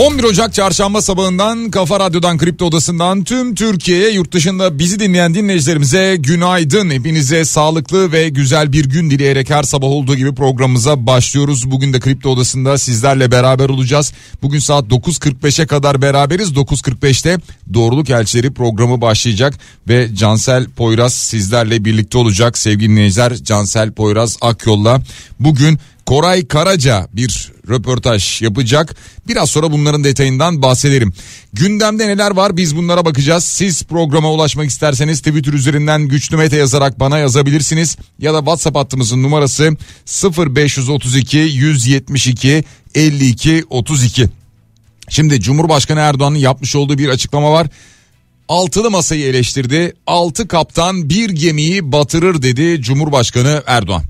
11 Ocak çarşamba sabahından Kafa Radyo'dan Kripto Odası'ndan tüm Türkiye'ye yurt dışında bizi dinleyen dinleyicilerimize günaydın. Hepinize sağlıklı ve güzel bir gün dileyerek her sabah olduğu gibi programımıza başlıyoruz. Bugün de Kripto Odası'nda sizlerle beraber olacağız. Bugün saat 9.45'e kadar beraberiz. 9.45'te Doğruluk Elçileri programı başlayacak ve Cansel Poyraz sizlerle birlikte olacak. Sevgili dinleyiciler Cansel Poyraz Akyol'la bugün Koray Karaca bir röportaj yapacak. Biraz sonra bunların detayından bahsederim. Gündemde neler var biz bunlara bakacağız. Siz programa ulaşmak isterseniz Twitter üzerinden güçlü mete yazarak bana yazabilirsiniz. Ya da WhatsApp hattımızın numarası 0532 172 52 32. Şimdi Cumhurbaşkanı Erdoğan'ın yapmış olduğu bir açıklama var. Altılı masayı eleştirdi. Altı kaptan bir gemiyi batırır dedi Cumhurbaşkanı Erdoğan.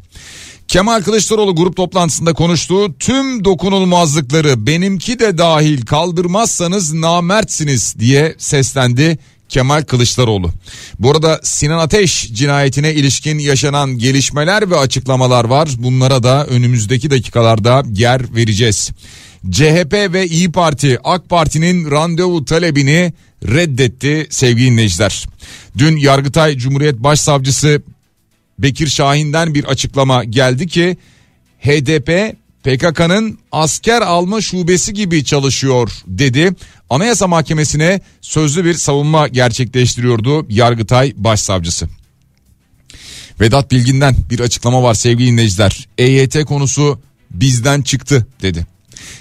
Kemal Kılıçdaroğlu grup toplantısında konuştuğu tüm dokunulmazlıkları benimki de dahil kaldırmazsanız namertsiniz diye seslendi Kemal Kılıçdaroğlu. Bu arada Sinan Ateş cinayetine ilişkin yaşanan gelişmeler ve açıklamalar var. Bunlara da önümüzdeki dakikalarda yer vereceğiz. CHP ve İyi Parti AK Parti'nin randevu talebini reddetti sevgili dinleyiciler. Dün Yargıtay Cumhuriyet Başsavcısı Bekir Şahin'den bir açıklama geldi ki HDP PKK'nın asker alma şubesi gibi çalışıyor dedi. Anayasa Mahkemesi'ne sözlü bir savunma gerçekleştiriyordu Yargıtay Başsavcısı. Vedat Bilgin'den bir açıklama var sevgili dinleyiciler. EYT konusu bizden çıktı dedi.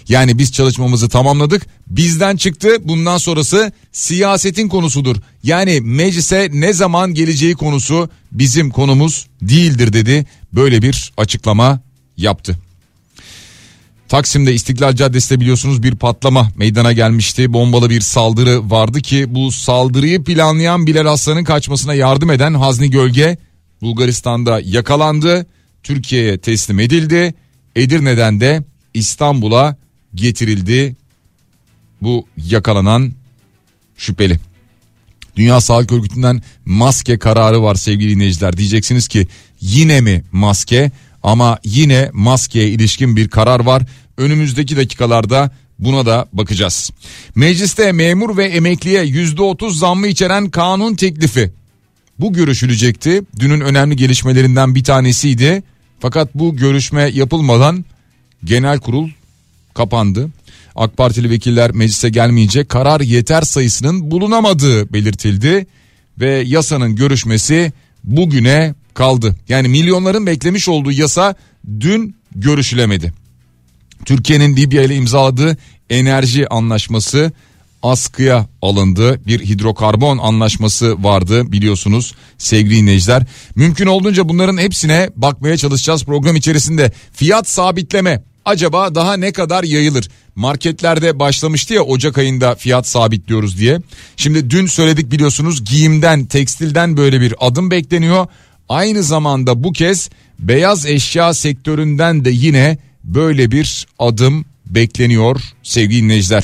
Yani biz çalışmamızı tamamladık bizden çıktı bundan sonrası siyasetin konusudur. Yani meclise ne zaman geleceği konusu bizim konumuz değildir dedi. Böyle bir açıklama yaptı. Taksim'de İstiklal Caddesi'nde biliyorsunuz bir patlama meydana gelmişti. Bombalı bir saldırı vardı ki bu saldırıyı planlayan Bilal Aslan'ın kaçmasına yardım eden Hazni Gölge Bulgaristan'da yakalandı. Türkiye'ye teslim edildi. Edirne'den de İstanbul'a getirildi bu yakalanan şüpheli. Dünya Sağlık Örgütü'nden maske kararı var sevgili dinleyiciler. Diyeceksiniz ki yine mi maske? Ama yine maskeye ilişkin bir karar var. Önümüzdeki dakikalarda buna da bakacağız. Mecliste memur ve emekliye yüzde otuz zammı içeren kanun teklifi. Bu görüşülecekti. Dünün önemli gelişmelerinden bir tanesiydi. Fakat bu görüşme yapılmadan genel kurul kapandı. AK Partili vekiller meclise gelmeyecek karar yeter sayısının bulunamadığı belirtildi ve yasanın görüşmesi bugüne kaldı. Yani milyonların beklemiş olduğu yasa dün görüşülemedi. Türkiye'nin Libya ile imzaladığı enerji anlaşması askıya alındı. Bir hidrokarbon anlaşması vardı biliyorsunuz sevgili dinleyiciler. Mümkün olduğunca bunların hepsine bakmaya çalışacağız program içerisinde. Fiyat sabitleme acaba daha ne kadar yayılır? Marketlerde başlamıştı ya Ocak ayında fiyat sabitliyoruz diye. Şimdi dün söyledik biliyorsunuz giyimden, tekstilden böyle bir adım bekleniyor. Aynı zamanda bu kez beyaz eşya sektöründen de yine böyle bir adım bekleniyor sevgili dinleyiciler.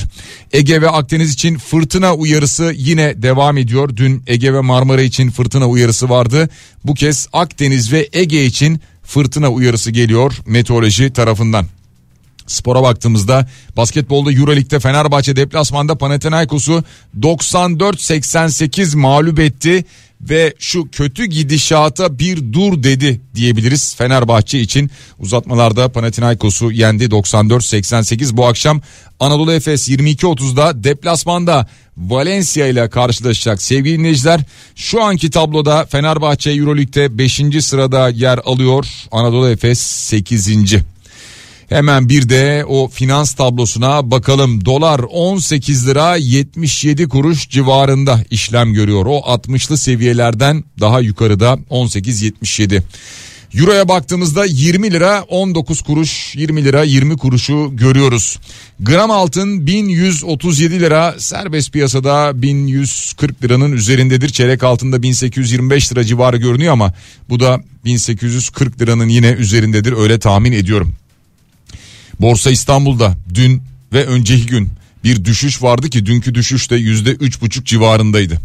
Ege ve Akdeniz için fırtına uyarısı yine devam ediyor. Dün Ege ve Marmara için fırtına uyarısı vardı. Bu kez Akdeniz ve Ege için fırtına uyarısı geliyor meteoroloji tarafından. Spora baktığımızda basketbolda Euroleague'de Fenerbahçe deplasmanda Panathinaikos'u 94-88 mağlup etti ve şu kötü gidişata bir dur dedi diyebiliriz Fenerbahçe için. Uzatmalarda Panathinaikos'u yendi 94-88 bu akşam Anadolu Efes 22-30'da deplasmanda Valencia ile karşılaşacak sevgili dinleyiciler. Şu anki tabloda Fenerbahçe Euroleague'de 5. sırada yer alıyor. Anadolu Efes 8. Hemen bir de o finans tablosuna bakalım. Dolar 18 lira 77 kuruş civarında işlem görüyor. O 60'lı seviyelerden daha yukarıda 18.77. Euro'ya baktığımızda 20 lira 19 kuruş 20 lira 20 kuruşu görüyoruz. Gram altın 1137 lira serbest piyasada 1140 liranın üzerindedir. Çeyrek altında 1825 lira civarı görünüyor ama bu da 1840 liranın yine üzerindedir öyle tahmin ediyorum. Borsa İstanbul'da dün ve önceki gün bir düşüş vardı ki dünkü düşüş de yüzde üç buçuk civarındaydı.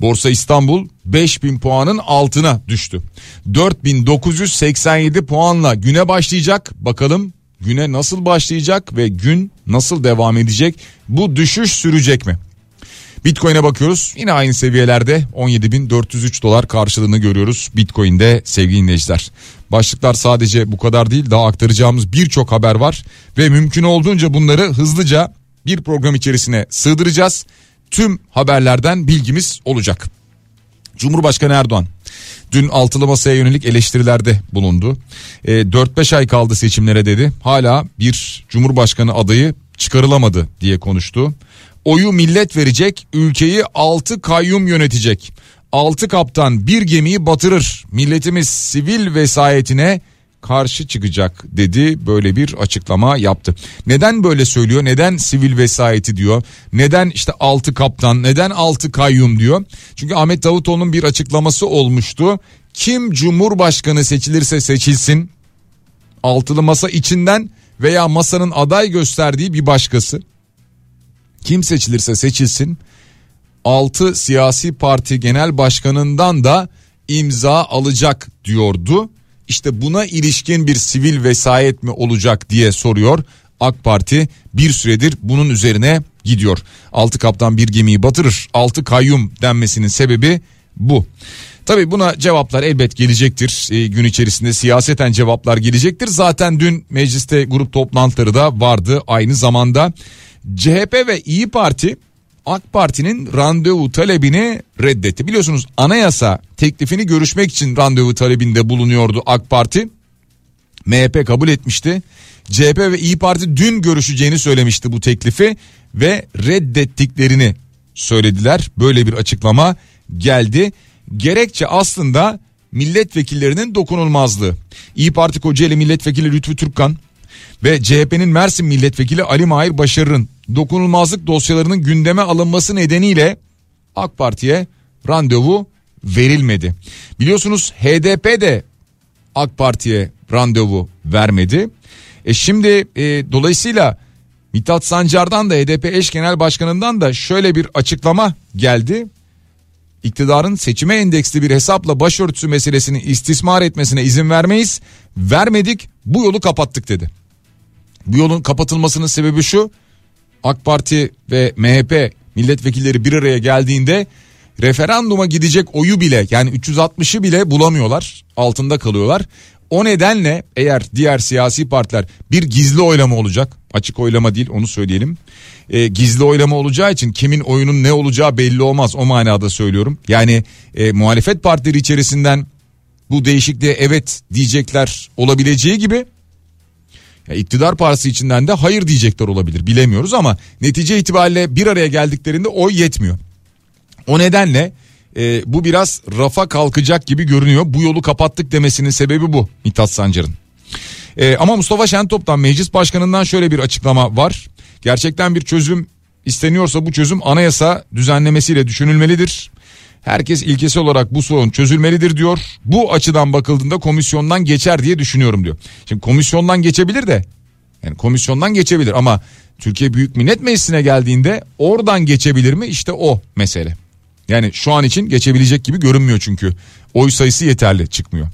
Borsa İstanbul 5000 puanın altına düştü. 4987 puanla güne başlayacak. Bakalım güne nasıl başlayacak ve gün nasıl devam edecek? Bu düşüş sürecek mi? Bitcoin'e bakıyoruz. Yine aynı seviyelerde 17.403 dolar karşılığını görüyoruz Bitcoin'de sevgili dinleyiciler. Başlıklar sadece bu kadar değil daha aktaracağımız birçok haber var ve mümkün olduğunca bunları hızlıca bir program içerisine sığdıracağız. Tüm haberlerden bilgimiz olacak. Cumhurbaşkanı Erdoğan dün altılı masaya yönelik eleştirilerde bulundu. E, 4-5 ay kaldı seçimlere dedi. Hala bir cumhurbaşkanı adayı çıkarılamadı diye konuştu. Oyu millet verecek, ülkeyi 6 kayyum yönetecek. 6 kaptan bir gemiyi batırır. Milletimiz sivil vesayetine karşı çıkacak dedi böyle bir açıklama yaptı. Neden böyle söylüyor? Neden sivil vesayeti diyor? Neden işte altı kaptan? Neden altı kayyum diyor? Çünkü Ahmet Davutoğlu'nun bir açıklaması olmuştu. Kim cumhurbaşkanı seçilirse seçilsin altılı masa içinden veya masanın aday gösterdiği bir başkası kim seçilirse seçilsin 6 siyasi parti genel başkanından da imza alacak diyordu. İşte buna ilişkin bir sivil vesayet mi olacak diye soruyor. AK Parti bir süredir bunun üzerine gidiyor. Altı kaptan bir gemiyi batırır. Altı kayyum denmesinin sebebi bu. Tabi buna cevaplar elbet gelecektir. E, gün içerisinde siyaseten cevaplar gelecektir. Zaten dün mecliste grup toplantıları da vardı aynı zamanda. CHP ve İyi Parti AK Parti'nin randevu talebini reddetti. Biliyorsunuz anayasa teklifini görüşmek için randevu talebinde bulunuyordu AK Parti. MHP kabul etmişti. CHP ve İyi Parti dün görüşeceğini söylemişti bu teklifi ve reddettiklerini söylediler. Böyle bir açıklama geldi. Gerekçe aslında milletvekillerinin dokunulmazlığı. İyi Parti Kocaeli Milletvekili Lütfü Türkkan ve CHP'nin Mersin Milletvekili Ali Mahir Başarır'ın dokunulmazlık dosyalarının gündeme alınması nedeniyle AK Parti'ye randevu verilmedi. Biliyorsunuz HDP de AK Parti'ye randevu vermedi. E şimdi e, dolayısıyla Mithat Sancar'dan da HDP eş genel başkanından da şöyle bir açıklama geldi. İktidarın seçime endeksli bir hesapla başörtüsü meselesini istismar etmesine izin vermeyiz. Vermedik bu yolu kapattık dedi. Bu yolun kapatılmasının sebebi şu. AK Parti ve MHP milletvekilleri bir araya geldiğinde referanduma gidecek oyu bile yani 360'ı bile bulamıyorlar. Altında kalıyorlar. O nedenle eğer diğer siyasi partiler bir gizli oylama olacak açık oylama değil onu söyleyelim. E, gizli oylama olacağı için kimin oyunun ne olacağı belli olmaz o manada söylüyorum. Yani e, muhalefet partileri içerisinden bu değişikliğe evet diyecekler olabileceği gibi ya iktidar partisi içinden de hayır diyecekler olabilir bilemiyoruz ama netice itibariyle bir araya geldiklerinde oy yetmiyor. O nedenle e, bu biraz rafa kalkacak gibi görünüyor. Bu yolu kapattık demesinin sebebi bu Mithat Sancar'ın. E, ama Mustafa Şentop'tan meclis başkanından şöyle bir açıklama var. Gerçekten bir çözüm isteniyorsa bu çözüm anayasa düzenlemesiyle düşünülmelidir. Herkes ilkesi olarak bu sorun çözülmelidir diyor. Bu açıdan bakıldığında komisyondan geçer diye düşünüyorum diyor. Şimdi komisyondan geçebilir de yani komisyondan geçebilir ama Türkiye Büyük Millet Meclisi'ne geldiğinde oradan geçebilir mi? İşte o mesele. Yani şu an için geçebilecek gibi görünmüyor çünkü. Oy sayısı yeterli çıkmıyor.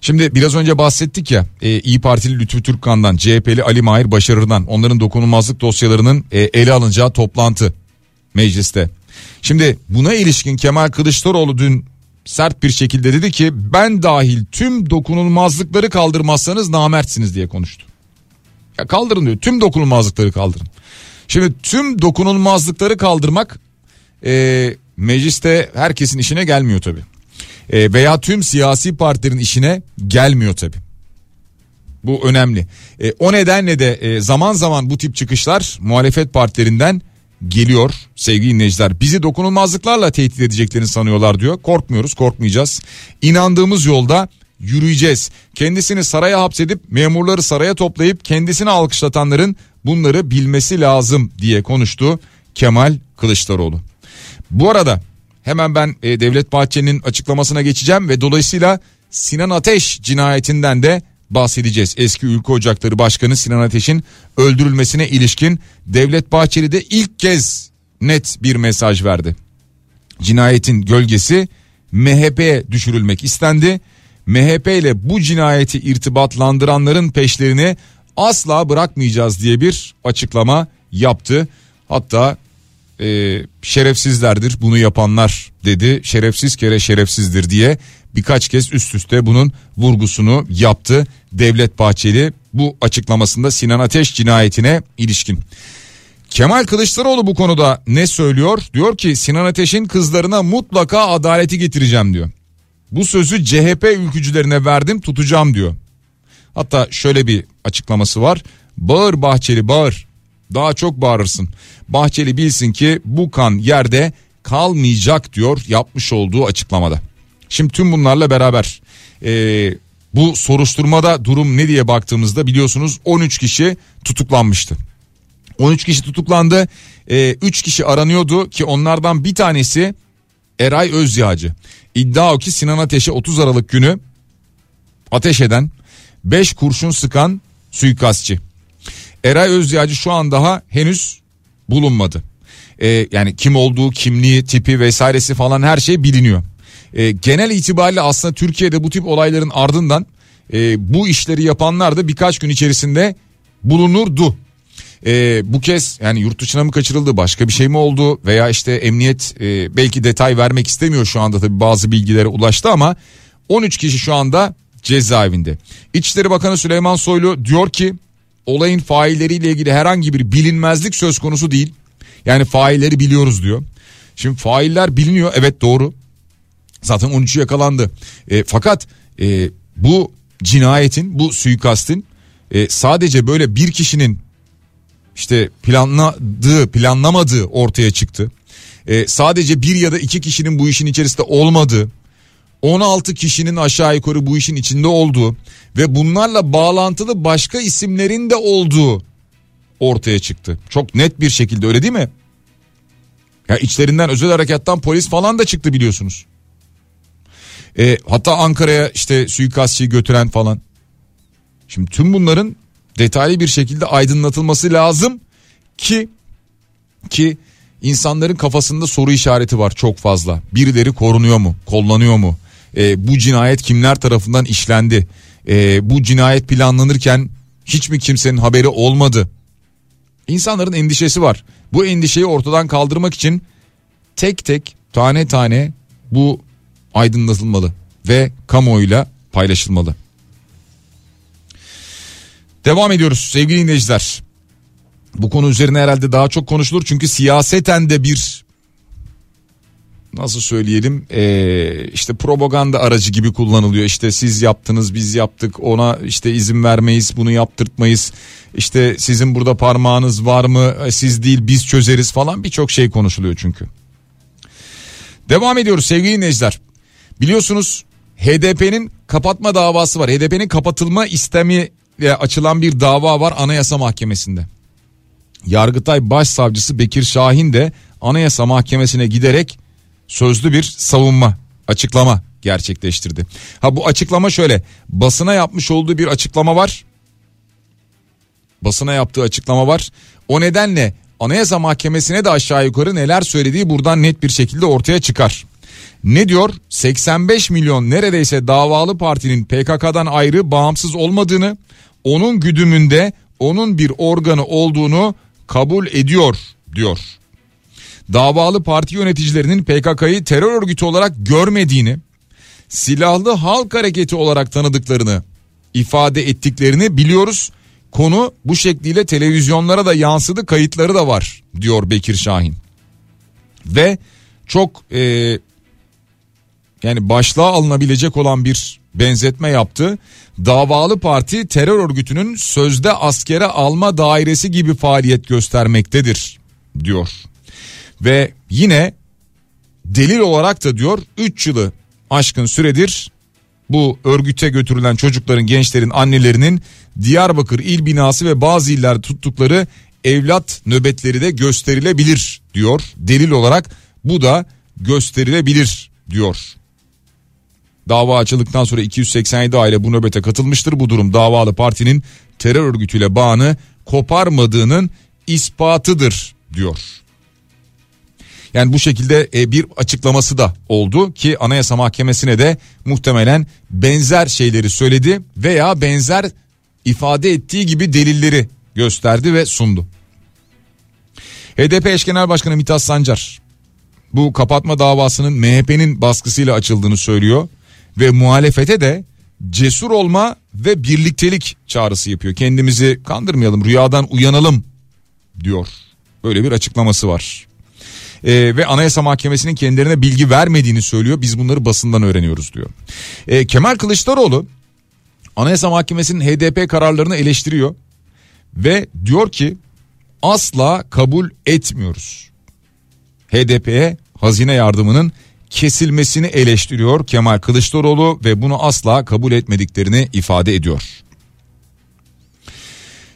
Şimdi biraz önce bahsettik ya e, İyi Partili Lütfü Türkkan'dan, CHP'li Ali Mahir Başarır'dan onların dokunulmazlık dosyalarının e, ele alınacağı toplantı mecliste. Şimdi buna ilişkin Kemal Kılıçdaroğlu dün sert bir şekilde dedi ki ben dahil tüm dokunulmazlıkları kaldırmazsanız namertsiniz diye konuştu. Ya kaldırın diyor tüm dokunulmazlıkları kaldırın. Şimdi tüm dokunulmazlıkları kaldırmak e, mecliste herkesin işine gelmiyor tabi. E, veya tüm siyasi partilerin işine gelmiyor tabi. Bu önemli. E, o nedenle de e, zaman zaman bu tip çıkışlar muhalefet partilerinden geliyor sevgili dinleyiciler. Bizi dokunulmazlıklarla tehdit edeceklerini sanıyorlar diyor. Korkmuyoruz korkmayacağız. İnandığımız yolda yürüyeceğiz. Kendisini saraya hapsedip memurları saraya toplayıp kendisini alkışlatanların bunları bilmesi lazım diye konuştu Kemal Kılıçdaroğlu. Bu arada hemen ben e, Devlet Bahçeli'nin açıklamasına geçeceğim ve dolayısıyla Sinan Ateş cinayetinden de bahsedeceğiz. Eski Ülke Ocakları Başkanı Sinan Ateş'in öldürülmesine ilişkin Devlet Bahçeli de ilk kez net bir mesaj verdi. Cinayetin gölgesi MHP'ye düşürülmek istendi. MHP ile bu cinayeti irtibatlandıranların peşlerini asla bırakmayacağız diye bir açıklama yaptı. Hatta e, şerefsizlerdir bunu yapanlar dedi. Şerefsiz kere şerefsizdir diye birkaç kez üst üste bunun vurgusunu yaptı Devlet Bahçeli bu açıklamasında Sinan Ateş cinayetine ilişkin. Kemal Kılıçdaroğlu bu konuda ne söylüyor? Diyor ki Sinan Ateş'in kızlarına mutlaka adaleti getireceğim diyor. Bu sözü CHP ülkücülerine verdim tutacağım diyor. Hatta şöyle bir açıklaması var. Bağır Bahçeli bağır. Daha çok bağırırsın. Bahçeli bilsin ki bu kan yerde kalmayacak diyor yapmış olduğu açıklamada. Şimdi tüm bunlarla beraber e, bu soruşturmada durum ne diye baktığımızda biliyorsunuz 13 kişi tutuklanmıştı. 13 kişi tutuklandı. E, 3 kişi aranıyordu ki onlardan bir tanesi Eray Özyağcı. İddia o ki Sinan Ateş'e 30 Aralık günü ateş eden 5 kurşun sıkan suikastçı. Eray Özyağcı şu an daha henüz bulunmadı. Ee, yani kim olduğu, kimliği, tipi vesairesi falan her şey biliniyor. Ee, genel itibariyle aslında Türkiye'de bu tip olayların ardından e, bu işleri yapanlar da birkaç gün içerisinde bulunurdu. Ee, bu kez yani yurt dışına mı kaçırıldı başka bir şey mi oldu veya işte emniyet e, belki detay vermek istemiyor şu anda tabii bazı bilgilere ulaştı ama 13 kişi şu anda cezaevinde. İçişleri Bakanı Süleyman Soylu diyor ki olayın failleriyle ilgili herhangi bir bilinmezlik söz konusu değil. Yani failleri biliyoruz diyor. Şimdi failler biliniyor evet doğru. Zaten 13'ü yakalandı. E, fakat e, bu cinayetin bu suikastin e, sadece böyle bir kişinin işte planladığı planlamadığı ortaya çıktı. E, sadece bir ya da iki kişinin bu işin içerisinde olmadığı 16 kişinin aşağı yukarı bu işin içinde olduğu ve bunlarla bağlantılı başka isimlerin de olduğu ortaya çıktı. Çok net bir şekilde öyle değil mi? Ya içlerinden özel harekattan polis falan da çıktı biliyorsunuz. E, hatta Ankara'ya işte suikastçıyı götüren falan. Şimdi tüm bunların detaylı bir şekilde aydınlatılması lazım ki ki insanların kafasında soru işareti var çok fazla. Birileri korunuyor mu? Kollanıyor mu? E, bu cinayet kimler tarafından işlendi? E, bu cinayet planlanırken hiç mi kimsenin haberi olmadı? İnsanların endişesi var. Bu endişeyi ortadan kaldırmak için tek tek tane tane bu aydınlatılmalı ve kamuoyuyla paylaşılmalı. Devam ediyoruz sevgili dinleyiciler. Bu konu üzerine herhalde daha çok konuşulur çünkü siyaseten de bir nasıl söyleyelim ee, işte propaganda aracı gibi kullanılıyor işte siz yaptınız biz yaptık ona işte izin vermeyiz bunu yaptırtmayız işte sizin burada parmağınız var mı siz değil biz çözeriz falan birçok şey konuşuluyor çünkü. Devam ediyoruz sevgili dinleyiciler biliyorsunuz HDP'nin kapatma davası var HDP'nin kapatılma istemi açılan bir dava var Anayasa Mahkemesi'nde. Yargıtay Başsavcısı Bekir Şahin de Anayasa Mahkemesi'ne giderek sözlü bir savunma, açıklama gerçekleştirdi. Ha bu açıklama şöyle. Basına yapmış olduğu bir açıklama var. Basına yaptığı açıklama var. O nedenle Anayasa Mahkemesi'ne de aşağı yukarı neler söylediği buradan net bir şekilde ortaya çıkar. Ne diyor? 85 milyon neredeyse davalı partinin PKK'dan ayrı bağımsız olmadığını, onun güdümünde onun bir organı olduğunu kabul ediyor diyor. Davalı parti yöneticilerinin PKK'yı terör örgütü olarak görmediğini, silahlı halk hareketi olarak tanıdıklarını ifade ettiklerini biliyoruz. Konu bu şekliyle televizyonlara da yansıdı kayıtları da var diyor Bekir Şahin. Ve çok e, yani başlığa alınabilecek olan bir benzetme yaptı. Davalı parti terör örgütünün sözde askere alma dairesi gibi faaliyet göstermektedir diyor. Ve yine delil olarak da diyor 3 yılı aşkın süredir bu örgüte götürülen çocukların gençlerin annelerinin Diyarbakır il binası ve bazı illerde tuttukları evlat nöbetleri de gösterilebilir diyor. Delil olarak bu da gösterilebilir diyor. Dava açıldıktan sonra 287 aile bu nöbete katılmıştır. Bu durum davalı partinin terör örgütüyle bağını koparmadığının ispatıdır diyor. Yani bu şekilde e, bir açıklaması da oldu ki Anayasa Mahkemesi'ne de muhtemelen benzer şeyleri söyledi veya benzer ifade ettiği gibi delilleri gösterdi ve sundu. HDP eş genel başkanı Mithat Sancar bu kapatma davasının MHP'nin baskısıyla açıldığını söylüyor ve muhalefete de cesur olma ve birliktelik çağrısı yapıyor. Kendimizi kandırmayalım, rüyadan uyanalım diyor. Böyle bir açıklaması var. Ee, ve Anayasa Mahkemesi'nin kendilerine bilgi vermediğini söylüyor. Biz bunları basından öğreniyoruz diyor. Ee, Kemal Kılıçdaroğlu Anayasa Mahkemesi'nin HDP kararlarını eleştiriyor ve diyor ki asla kabul etmiyoruz. HDP'ye hazine yardımının kesilmesini eleştiriyor Kemal Kılıçdaroğlu ve bunu asla kabul etmediklerini ifade ediyor.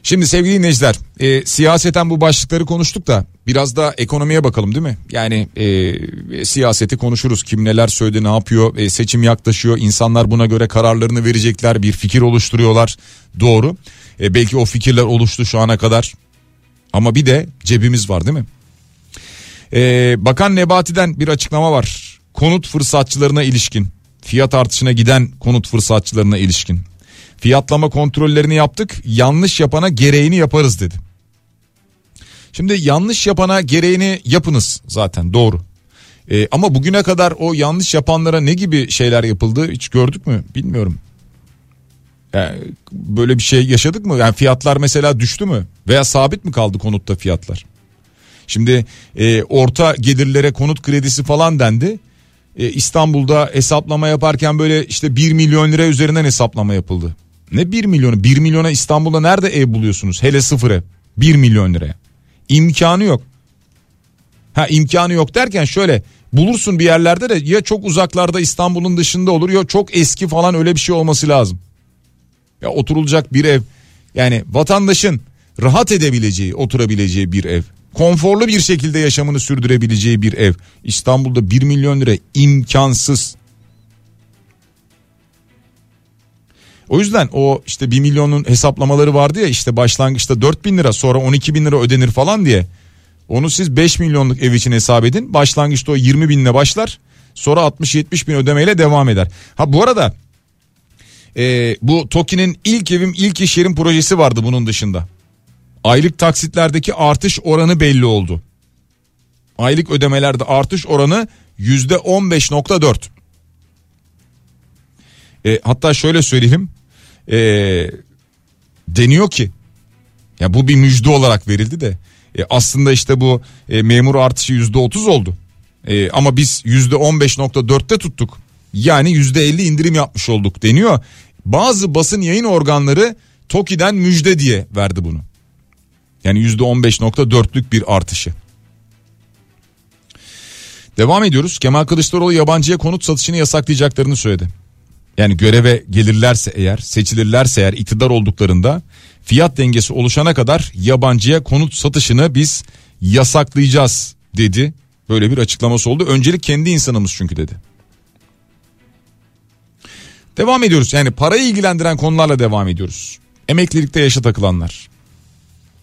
Şimdi sevgili dinleyiciler e, siyaseten bu başlıkları konuştuk da biraz da ekonomiye bakalım değil mi? Yani e, siyaseti konuşuruz kim neler söyledi ne yapıyor e, seçim yaklaşıyor insanlar buna göre kararlarını verecekler bir fikir oluşturuyorlar doğru. E, belki o fikirler oluştu şu ana kadar ama bir de cebimiz var değil mi? E, Bakan Nebati'den bir açıklama var konut fırsatçılarına ilişkin fiyat artışına giden konut fırsatçılarına ilişkin fiyatlama kontrollerini yaptık yanlış yapana gereğini yaparız dedi. Şimdi yanlış yapana gereğini yapınız zaten doğru. Ee, ama bugüne kadar o yanlış yapanlara ne gibi şeyler yapıldı hiç gördük mü bilmiyorum. Yani böyle bir şey yaşadık mı? Yani fiyatlar mesela düştü mü? Veya sabit mi kaldı konutta fiyatlar? Şimdi e, orta gelirlere konut kredisi falan dendi. E, İstanbul'da hesaplama yaparken böyle işte 1 milyon lira üzerinden hesaplama yapıldı. Ne 1 milyonu? 1 milyona İstanbul'da nerede ev buluyorsunuz? Hele sıfır ev. 1 milyon liraya. İmkanı yok. Ha imkanı yok derken şöyle bulursun bir yerlerde de ya çok uzaklarda İstanbul'un dışında olur ya çok eski falan öyle bir şey olması lazım. Ya oturulacak bir ev yani vatandaşın rahat edebileceği oturabileceği bir ev. Konforlu bir şekilde yaşamını sürdürebileceği bir ev. İstanbul'da 1 milyon lira imkansız. O yüzden o işte 1 milyonun hesaplamaları vardı ya işte başlangıçta 4 bin lira sonra 12 bin lira ödenir falan diye. Onu siz 5 milyonluk ev için hesap edin. Başlangıçta o 20 binle başlar sonra 60-70 bin ödemeyle devam eder. Ha bu arada e, bu TOKİ'nin ilk evim ilk iş yerim projesi vardı bunun dışında. Aylık taksitlerdeki artış oranı belli oldu. Aylık ödemelerde artış oranı yüzde 15.4. E, hatta şöyle söyleyeyim. E, deniyor ki ya bu bir müjde olarak verildi de e, aslında işte bu e, memur artışı yüzde otuz oldu. E, ama biz yüzde on beş nokta dörtte tuttuk. Yani yüzde elli indirim yapmış olduk deniyor. Bazı basın yayın organları TOKİ'den müjde diye verdi bunu yani yüzde on beş nokta dörtlük bir artışı Devam ediyoruz. Kemal Kılıçdaroğlu yabancıya konut satışını yasaklayacaklarını söyledi. Yani göreve gelirlerse eğer seçilirlerse eğer iktidar olduklarında fiyat dengesi oluşana kadar yabancıya konut satışını biz yasaklayacağız dedi. Böyle bir açıklaması oldu. Öncelik kendi insanımız çünkü dedi. Devam ediyoruz. Yani parayı ilgilendiren konularla devam ediyoruz. Emeklilikte yaşa takılanlar.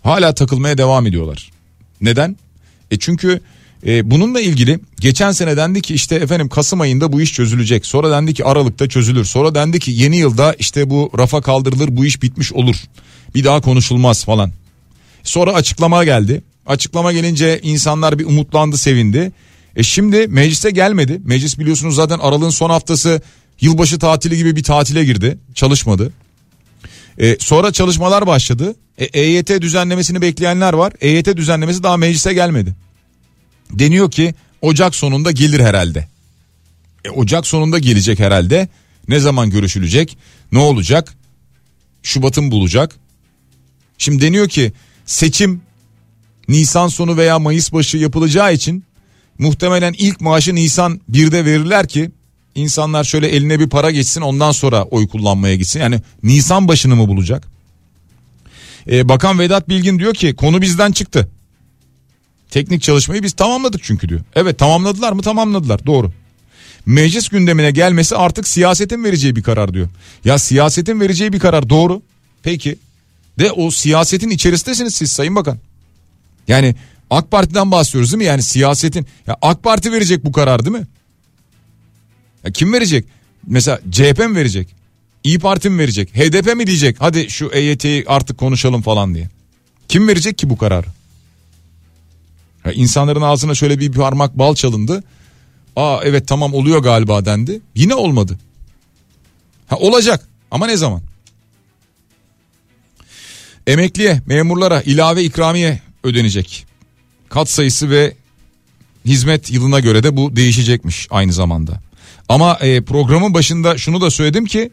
Hala takılmaya devam ediyorlar. Neden? E çünkü e, bununla ilgili geçen sene dendi ki işte efendim Kasım ayında bu iş çözülecek. Sonra dendi ki Aralık'ta çözülür. Sonra dendi ki yeni yılda işte bu rafa kaldırılır bu iş bitmiş olur. Bir daha konuşulmaz falan. Sonra açıklama geldi. Açıklama gelince insanlar bir umutlandı sevindi. E şimdi meclise gelmedi. Meclis biliyorsunuz zaten Aralık'ın son haftası yılbaşı tatili gibi bir tatile girdi. Çalışmadı. E, sonra çalışmalar başladı. E, EYT düzenlemesini bekleyenler var. EYT düzenlemesi daha meclise gelmedi. Deniyor ki Ocak sonunda gelir herhalde. E, Ocak sonunda gelecek herhalde. Ne zaman görüşülecek? Ne olacak? Şubat'ın bulacak. Şimdi deniyor ki seçim Nisan sonu veya Mayıs başı yapılacağı için muhtemelen ilk maaşı Nisan 1'de verirler ki insanlar şöyle eline bir para geçsin ondan sonra oy kullanmaya gitsin. Yani Nisan başını mı bulacak? Ee, Bakan Vedat Bilgin diyor ki konu bizden çıktı. Teknik çalışmayı biz tamamladık çünkü diyor. Evet tamamladılar mı tamamladılar doğru. Meclis gündemine gelmesi artık siyasetin vereceği bir karar diyor. Ya siyasetin vereceği bir karar doğru. Peki de o siyasetin içerisindesiniz siz Sayın Bakan. Yani AK Parti'den bahsediyoruz değil mi? Yani siyasetin ya AK Parti verecek bu karar değil mi? Ya kim verecek? Mesela CHP mi verecek? İyi Parti mi verecek? HDP mi diyecek? Hadi şu EYT'yi artık konuşalım falan diye. Kim verecek ki bu kararı? Ya insanların ağzına şöyle bir parmak bal çalındı. Aa evet tamam oluyor galiba dendi. Yine olmadı. Ha olacak ama ne zaman? Emekliye, memurlara ilave ikramiye ödenecek. Kat sayısı ve hizmet yılına göre de bu değişecekmiş aynı zamanda. Ama e, programın başında şunu da söyledim ki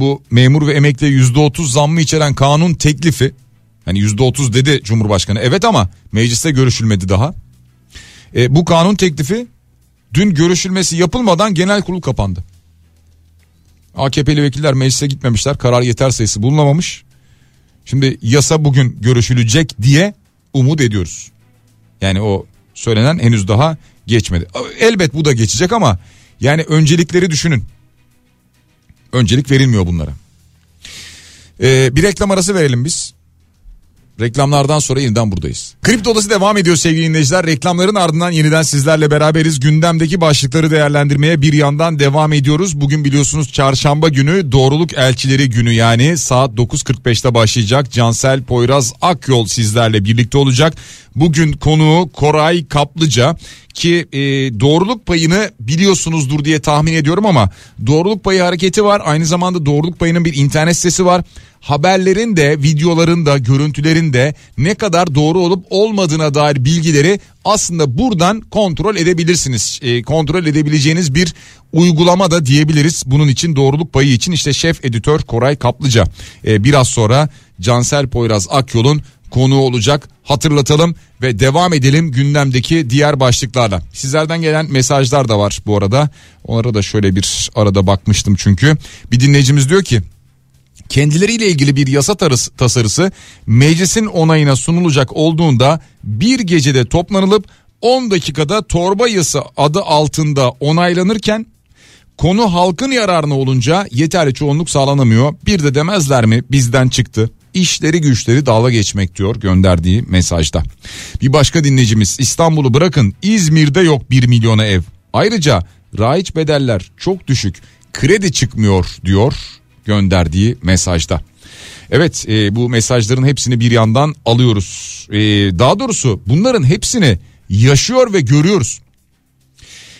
bu memur ve yüzde otuz zammı içeren kanun teklifi hani yüzde otuz dedi Cumhurbaşkanı evet ama mecliste görüşülmedi daha. E, bu kanun teklifi dün görüşülmesi yapılmadan genel kurul kapandı. AKP'li vekiller meclise gitmemişler karar yeter sayısı bulunamamış. Şimdi yasa bugün görüşülecek diye umut ediyoruz. Yani o söylenen henüz daha geçmedi. Elbet bu da geçecek ama yani öncelikleri düşünün. Öncelik verilmiyor bunlara. Ee, bir reklam arası verelim biz. Reklamlardan sonra yeniden buradayız. Kripto Odası devam ediyor sevgili dinleyiciler. Reklamların ardından yeniden sizlerle beraberiz. Gündemdeki başlıkları değerlendirmeye bir yandan devam ediyoruz. Bugün biliyorsunuz çarşamba günü doğruluk elçileri günü yani saat 9.45'te başlayacak. Cansel Poyraz Akyol sizlerle birlikte olacak. Bugün konuğu Koray Kaplıca ki e, doğruluk payını biliyorsunuzdur diye tahmin ediyorum ama doğruluk payı hareketi var. Aynı zamanda doğruluk payının bir internet sitesi var. Haberlerin de videoların da görüntülerin de ne kadar doğru olup olmadığına dair bilgileri aslında buradan kontrol edebilirsiniz. E, kontrol edebileceğiniz bir uygulama da diyebiliriz. Bunun için doğruluk payı için işte şef editör Koray Kaplıca e, biraz sonra Cansel Poyraz Akyol'un konuğu olacak. Hatırlatalım ve devam edelim gündemdeki diğer başlıklarla. Sizlerden gelen mesajlar da var bu arada. Onlara da şöyle bir arada bakmıştım çünkü. Bir dinleyicimiz diyor ki kendileriyle ilgili bir yasa tasarısı meclisin onayına sunulacak olduğunda bir gecede toplanılıp 10 dakikada torba yasa adı altında onaylanırken konu halkın yararına olunca yeterli çoğunluk sağlanamıyor. Bir de demezler mi bizden çıktı işleri güçleri dalga geçmek diyor gönderdiği mesajda. Bir başka dinleyicimiz İstanbul'u bırakın İzmir'de yok 1 milyona ev. Ayrıca raiç bedeller çok düşük kredi çıkmıyor diyor gönderdiği mesajda. Evet e, bu mesajların hepsini bir yandan alıyoruz. E, daha doğrusu bunların hepsini yaşıyor ve görüyoruz.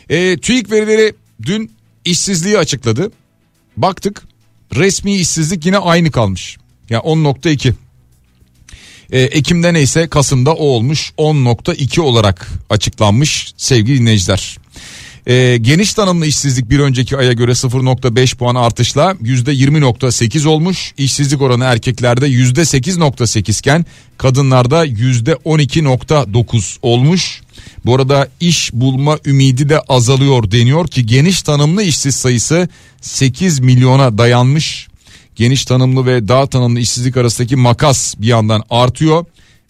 E, TÜİK verileri dün işsizliği açıkladı. Baktık resmi işsizlik yine aynı kalmış. Yani 10.2. Ee, Ekim'de neyse Kasım'da o olmuş 10.2 olarak açıklanmış sevgili dinleyiciler. Ee, geniş tanımlı işsizlik bir önceki aya göre 0.5 puan artışla %20.8 olmuş. İşsizlik oranı erkeklerde %8.8 iken kadınlarda %12.9 olmuş. Bu arada iş bulma ümidi de azalıyor deniyor ki geniş tanımlı işsiz sayısı 8 milyona dayanmış geniş tanımlı ve dar tanımlı işsizlik arasındaki makas bir yandan artıyor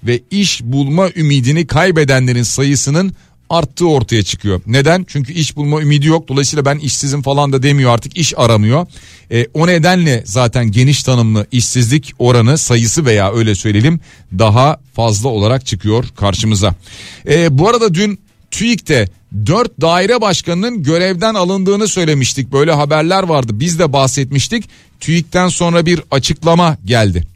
ve iş bulma ümidini kaybedenlerin sayısının arttığı ortaya çıkıyor. Neden? Çünkü iş bulma ümidi yok. Dolayısıyla ben işsizim falan da demiyor artık iş aramıyor. E, o nedenle zaten geniş tanımlı işsizlik oranı sayısı veya öyle söyleyelim daha fazla olarak çıkıyor karşımıza. E, bu arada dün TÜİK'te 4 daire başkanının görevden alındığını söylemiştik. Böyle haberler vardı. Biz de bahsetmiştik. TÜİK'ten sonra bir açıklama geldi.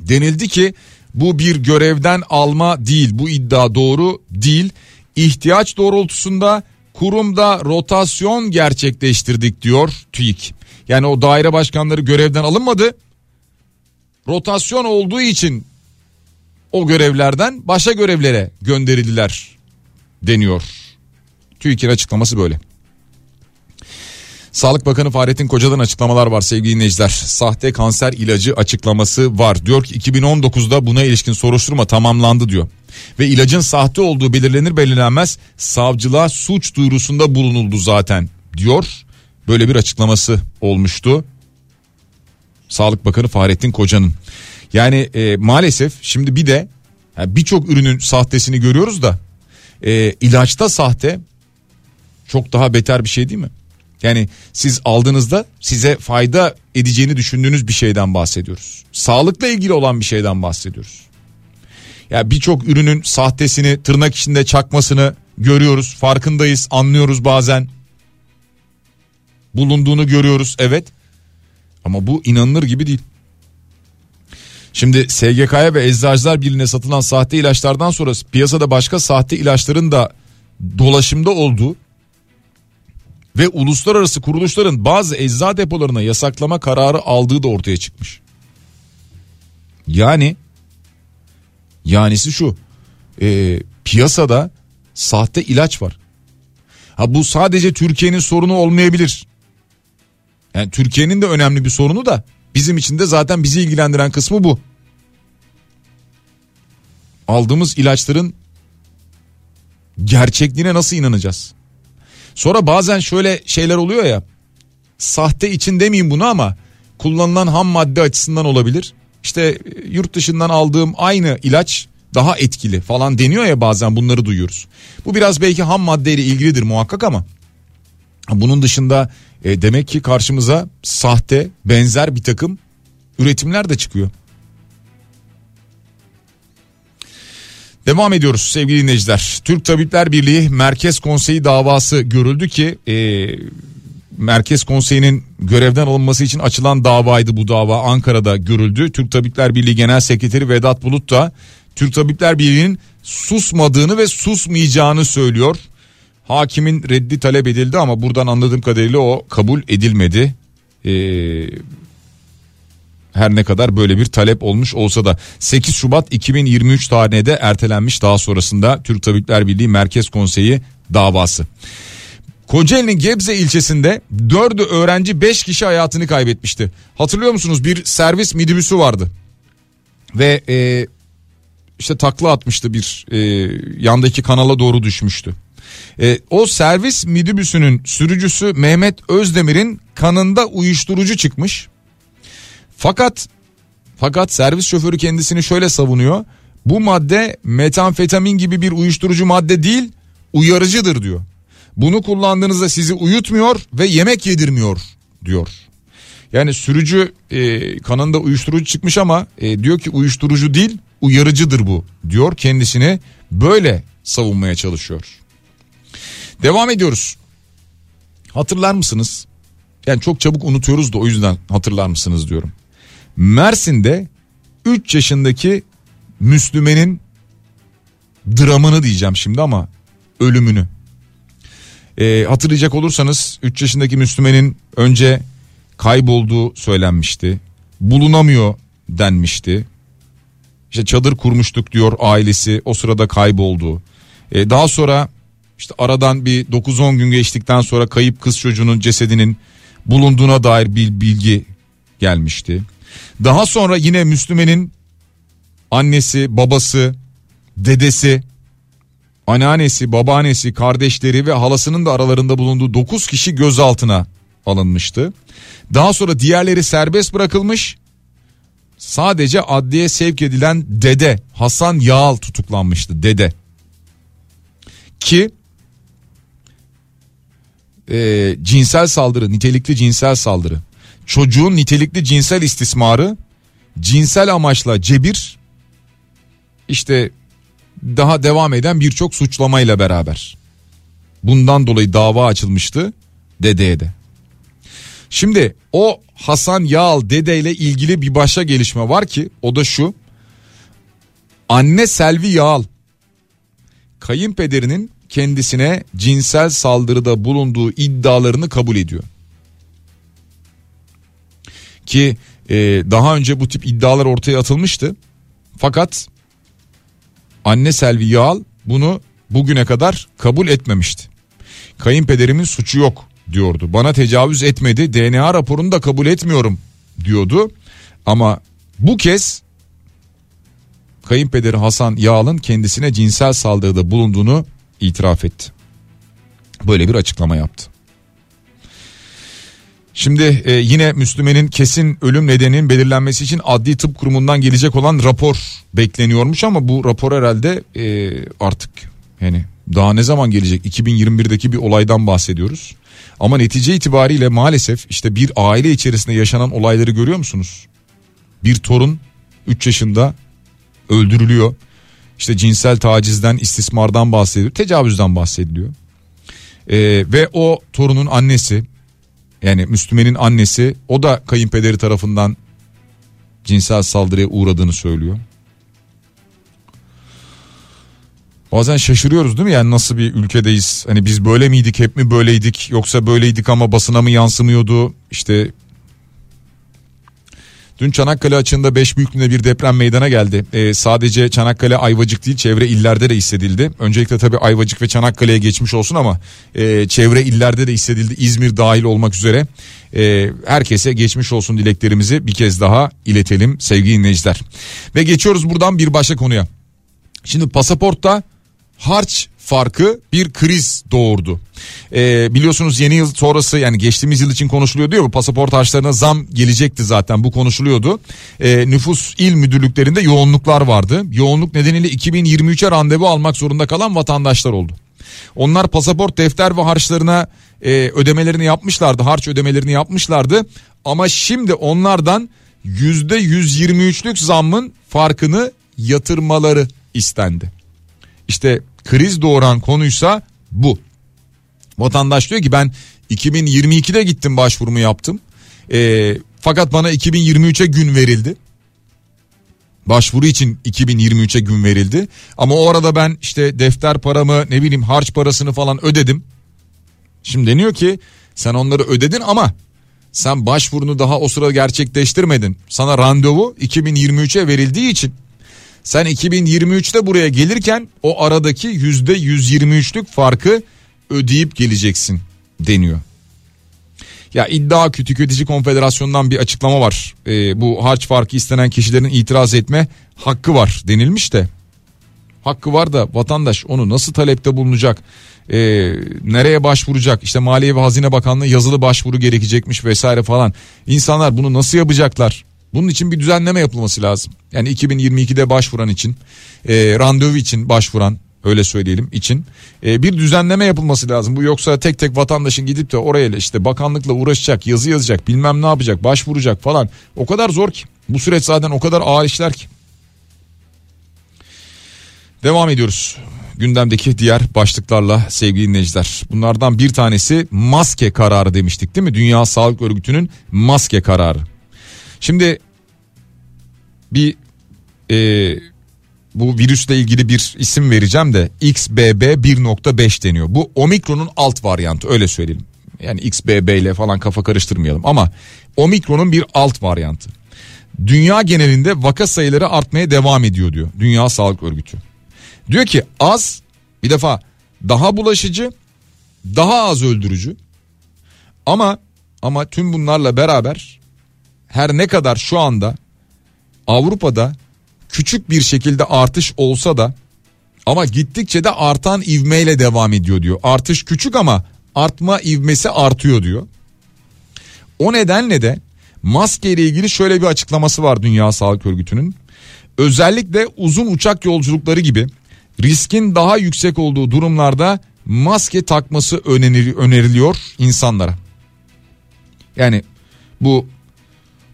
Denildi ki bu bir görevden alma değil. Bu iddia doğru değil. İhtiyaç doğrultusunda kurumda rotasyon gerçekleştirdik diyor TÜİK. Yani o daire başkanları görevden alınmadı. Rotasyon olduğu için o görevlerden başa görevlere gönderildiler deniyor. TÜİK'in açıklaması böyle. Sağlık Bakanı Fahrettin Koca'dan açıklamalar var sevgili dinleyiciler. Sahte kanser ilacı açıklaması var. Diyor ki 2019'da buna ilişkin soruşturma tamamlandı diyor. Ve ilacın sahte olduğu belirlenir belirlenmez savcılığa suç duyurusunda bulunuldu zaten diyor. Böyle bir açıklaması olmuştu. Sağlık Bakanı Fahrettin Koca'nın. Yani e, maalesef şimdi bir de yani birçok ürünün sahtesini görüyoruz da e, ilaçta sahte çok daha beter bir şey değil mi? Yani siz aldığınızda size fayda edeceğini düşündüğünüz bir şeyden bahsediyoruz. Sağlıkla ilgili olan bir şeyden bahsediyoruz. Ya birçok ürünün sahtesini, tırnak içinde çakmasını görüyoruz, farkındayız, anlıyoruz bazen. Bulunduğunu görüyoruz, evet. Ama bu inanılır gibi değil. Şimdi SGK'ya ve Eczacılar Birliği'ne satılan sahte ilaçlardan sonra piyasada başka sahte ilaçların da dolaşımda olduğu ve uluslararası kuruluşların bazı ecza depolarına yasaklama kararı aldığı da ortaya çıkmış. Yani yanisi şu e, piyasada sahte ilaç var. Ha bu sadece Türkiye'nin sorunu olmayabilir. Yani Türkiye'nin de önemli bir sorunu da bizim için de zaten bizi ilgilendiren kısmı bu. Aldığımız ilaçların gerçekliğine nasıl inanacağız? Sonra bazen şöyle şeyler oluyor ya. Sahte için demeyeyim bunu ama kullanılan ham madde açısından olabilir. İşte e, yurt dışından aldığım aynı ilaç daha etkili falan deniyor ya bazen bunları duyuyoruz. Bu biraz belki ham maddeyle ilgilidir muhakkak ama bunun dışında e, demek ki karşımıza sahte benzer bir takım üretimler de çıkıyor. Devam ediyoruz sevgili dinleyiciler. Türk Tabipler Birliği Merkez Konseyi davası görüldü ki e, Merkez Konseyi'nin görevden alınması için açılan davaydı bu dava Ankara'da görüldü. Türk Tabipler Birliği Genel Sekreteri Vedat Bulut da Türk Tabipler Birliği'nin susmadığını ve susmayacağını söylüyor. Hakimin reddi talep edildi ama buradan anladığım kadarıyla o kabul edilmedi. Ee, her ne kadar böyle bir talep olmuş olsa da 8 Şubat 2023 tarihine de ertelenmiş daha sonrasında Türk Tabipler Birliği Merkez Konseyi davası. Kocaeli'nin Gebze ilçesinde 4'ü öğrenci 5 kişi hayatını kaybetmişti. Hatırlıyor musunuz bir servis midibüsü vardı. Ve e, işte takla atmıştı bir e, yandaki kanala doğru düşmüştü. E, o servis midibüsünün sürücüsü Mehmet Özdemir'in kanında uyuşturucu çıkmış. Fakat fakat servis şoförü kendisini şöyle savunuyor. Bu madde metamfetamin gibi bir uyuşturucu madde değil, uyarıcıdır diyor. Bunu kullandığınızda sizi uyutmuyor ve yemek yedirmiyor diyor. Yani sürücü e, kanında uyuşturucu çıkmış ama e, diyor ki uyuşturucu değil uyarıcıdır bu diyor kendisini böyle savunmaya çalışıyor. Devam ediyoruz. Hatırlar mısınız? Yani çok çabuk unutuyoruz da o yüzden hatırlar mısınız diyorum. Mersin'de 3 yaşındaki Müslümenin dramını diyeceğim şimdi ama ölümünü. Ee, hatırlayacak olursanız 3 yaşındaki Müslümenin önce kaybolduğu söylenmişti. Bulunamıyor denmişti. İşte çadır kurmuştuk diyor ailesi o sırada kayboldu. Ee, daha sonra işte aradan bir 9-10 gün geçtikten sonra kayıp kız çocuğunun cesedinin bulunduğuna dair bir bilgi gelmişti. Daha sonra yine Müslüme'nin annesi, babası, dedesi, anneannesi, babaannesi, kardeşleri ve halasının da aralarında bulunduğu 9 kişi gözaltına alınmıştı. Daha sonra diğerleri serbest bırakılmış. Sadece adliye sevk edilen dede Hasan Yağal tutuklanmıştı dede. Ki e, cinsel saldırı, nitelikli cinsel saldırı çocuğun nitelikli cinsel istismarı, cinsel amaçla cebir, işte daha devam eden birçok suçlamayla beraber. Bundan dolayı dava açılmıştı dedeye de. Şimdi o Hasan Yağal dedeyle ilgili bir başka gelişme var ki o da şu. Anne Selvi Yağal kayınpederinin kendisine cinsel saldırıda bulunduğu iddialarını kabul ediyor. Ki e, daha önce bu tip iddialar ortaya atılmıştı. Fakat anne Selvi Yağal bunu bugüne kadar kabul etmemişti. Kayınpederimin suçu yok diyordu. Bana tecavüz etmedi DNA raporunu da kabul etmiyorum diyordu. Ama bu kez kayınpederi Hasan Yağal'ın kendisine cinsel saldırıda bulunduğunu itiraf etti. Böyle bir açıklama yaptı. Şimdi e, yine Müslüme'nin kesin ölüm nedeninin belirlenmesi için Adli Tıp Kurumu'ndan gelecek olan rapor bekleniyormuş ama bu rapor herhalde e, artık yani daha ne zaman gelecek 2021'deki bir olaydan bahsediyoruz. Ama netice itibariyle maalesef işte bir aile içerisinde yaşanan olayları görüyor musunuz? Bir torun 3 yaşında öldürülüyor. İşte cinsel tacizden, istismardan bahsediyor, tecavüzden bahsediliyor. Ee, ve o torunun annesi yani Müslümenin annesi o da kayınpederi tarafından cinsel saldırıya uğradığını söylüyor. Bazen şaşırıyoruz değil mi yani nasıl bir ülkedeyiz? Hani biz böyle miydik hep mi böyleydik yoksa böyleydik ama basına mı yansımıyordu? İşte Dün Çanakkale açığında 5 büyüklüğünde bir deprem meydana geldi. Ee, sadece Çanakkale Ayvacık değil çevre illerde de hissedildi. Öncelikle tabii Ayvacık ve Çanakkale'ye geçmiş olsun ama e, çevre illerde de hissedildi. İzmir dahil olmak üzere. E, herkese geçmiş olsun dileklerimizi bir kez daha iletelim sevgili dinleyiciler. Ve geçiyoruz buradan bir başka konuya. Şimdi pasaportta harç farkı bir kriz doğurdu. Ee, biliyorsunuz yeni yıl sonrası yani geçtiğimiz yıl için konuşuluyor diyor bu pasaport harçlarına zam gelecekti zaten bu konuşuluyordu. Ee, nüfus il müdürlüklerinde yoğunluklar vardı. Yoğunluk nedeniyle 2023'e randevu almak zorunda kalan vatandaşlar oldu. Onlar pasaport defter ve harçlarına e, ödemelerini yapmışlardı harç ödemelerini yapmışlardı ama şimdi onlardan yüzde 123'lük zammın farkını yatırmaları istendi. İşte kriz doğuran konuysa bu. Vatandaş diyor ki ben 2022'de gittim başvurumu yaptım. E, fakat bana 2023'e gün verildi. Başvuru için 2023'e gün verildi. Ama o arada ben işte defter paramı ne bileyim harç parasını falan ödedim. Şimdi deniyor ki sen onları ödedin ama sen başvurunu daha o sırada gerçekleştirmedin. Sana randevu 2023'e verildiği için sen 2023'te buraya gelirken o aradaki yüzde 123'lük farkı ödeyip geleceksin deniyor. Ya iddia tüketici konfederasyonundan bir açıklama var. Ee, bu harç farkı istenen kişilerin itiraz etme hakkı var denilmiş de. Hakkı var da vatandaş onu nasıl talepte bulunacak? Ee, nereye başvuracak? İşte Maliye ve Hazine Bakanlığı yazılı başvuru gerekecekmiş vesaire falan. İnsanlar bunu nasıl yapacaklar? Bunun için bir düzenleme yapılması lazım. Yani 2022'de başvuran için, e, randevu için başvuran öyle söyleyelim için e, bir düzenleme yapılması lazım. Bu yoksa tek tek vatandaşın gidip de oraya işte bakanlıkla uğraşacak, yazı yazacak, bilmem ne yapacak, başvuracak falan. O kadar zor ki. Bu süreç zaten o kadar ağır işler ki. Devam ediyoruz. Gündemdeki diğer başlıklarla sevgili dinleyiciler. Bunlardan bir tanesi maske kararı demiştik değil mi? Dünya Sağlık Örgütü'nün maske kararı. Şimdi bir e, bu virüsle ilgili bir isim vereceğim de XBB 1.5 deniyor. Bu omikronun alt varyantı öyle söyleyelim. Yani XBB ile falan kafa karıştırmayalım ama omikronun bir alt varyantı. Dünya genelinde vaka sayıları artmaya devam ediyor diyor Dünya Sağlık Örgütü. Diyor ki az bir defa daha bulaşıcı daha az öldürücü ama ama tüm bunlarla beraber her ne kadar şu anda Avrupa'da küçük bir şekilde artış olsa da ama gittikçe de artan ivmeyle devam ediyor diyor. Artış küçük ama artma ivmesi artıyor diyor. O nedenle de maske ile ilgili şöyle bir açıklaması var Dünya Sağlık Örgütü'nün. Özellikle uzun uçak yolculukları gibi riskin daha yüksek olduğu durumlarda maske takması öneriliyor insanlara. Yani bu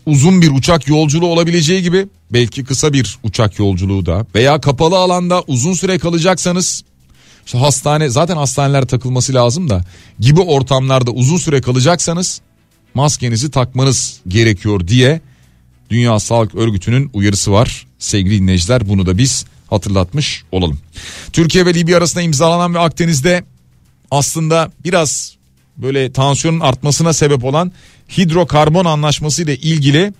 uzun bir uçak yolculuğu olabileceği gibi belki kısa bir uçak yolculuğu da veya kapalı alanda uzun süre kalacaksanız işte hastane zaten hastaneler takılması lazım da gibi ortamlarda uzun süre kalacaksanız maskenizi takmanız gerekiyor diye Dünya Sağlık Örgütü'nün uyarısı var. Sevgili dinleyiciler bunu da biz hatırlatmış olalım. Türkiye ve Libya arasında imzalanan ve Akdeniz'de aslında biraz böyle tansiyonun artmasına sebep olan hidrokarbon anlaşması ile ilgili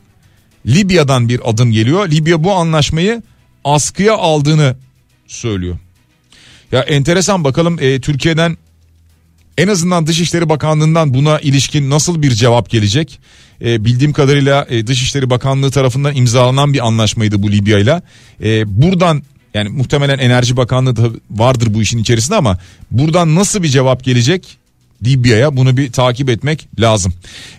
Libya'dan bir adım geliyor. Libya bu anlaşmayı askıya aldığını söylüyor. Ya enteresan bakalım e, Türkiye'den En azından Dışişleri Bakanlığı'ndan buna ilişkin nasıl bir cevap gelecek? E, bildiğim kadarıyla e, Dışişleri Bakanlığı tarafından imzalanan bir anlaşmaydı bu Libya ile. E, buradan yani muhtemelen Enerji Bakanlığı da vardır bu işin içerisinde ama buradan nasıl bir cevap gelecek? Libya'ya bunu bir takip etmek lazım.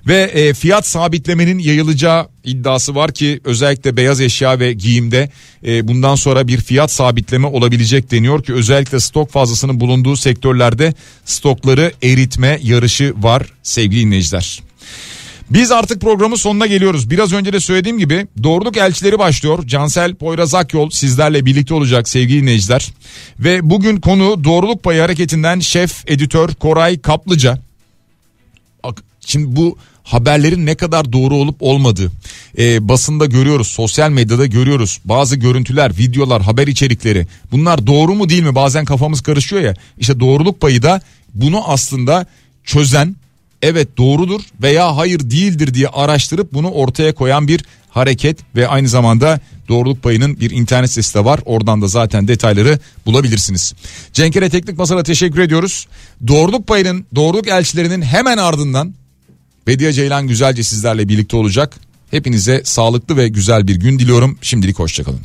Ve e, fiyat sabitlemenin yayılacağı iddiası var ki özellikle beyaz eşya ve giyimde e, bundan sonra bir fiyat sabitleme olabilecek deniyor ki özellikle stok fazlasının bulunduğu sektörlerde stokları eritme yarışı var sevgili dinleyiciler. Biz artık programın sonuna geliyoruz. Biraz önce de söylediğim gibi doğruluk elçileri başlıyor. Cansel Poyraz Akyol sizlerle birlikte olacak sevgili dinleyiciler. Ve bugün konu doğruluk payı hareketinden şef editör Koray Kaplıca. Şimdi bu haberlerin ne kadar doğru olup olmadığı e, basında görüyoruz sosyal medyada görüyoruz bazı görüntüler videolar haber içerikleri bunlar doğru mu değil mi bazen kafamız karışıyor ya işte doğruluk payı da bunu aslında çözen evet doğrudur veya hayır değildir diye araştırıp bunu ortaya koyan bir hareket ve aynı zamanda doğruluk payının bir internet sitesi de var. Oradan da zaten detayları bulabilirsiniz. Cenkere Teknik Masa'da teşekkür ediyoruz. Doğruluk payının, doğruluk elçilerinin hemen ardından Bediye Ceylan güzelce sizlerle birlikte olacak. Hepinize sağlıklı ve güzel bir gün diliyorum. Şimdilik hoşçakalın.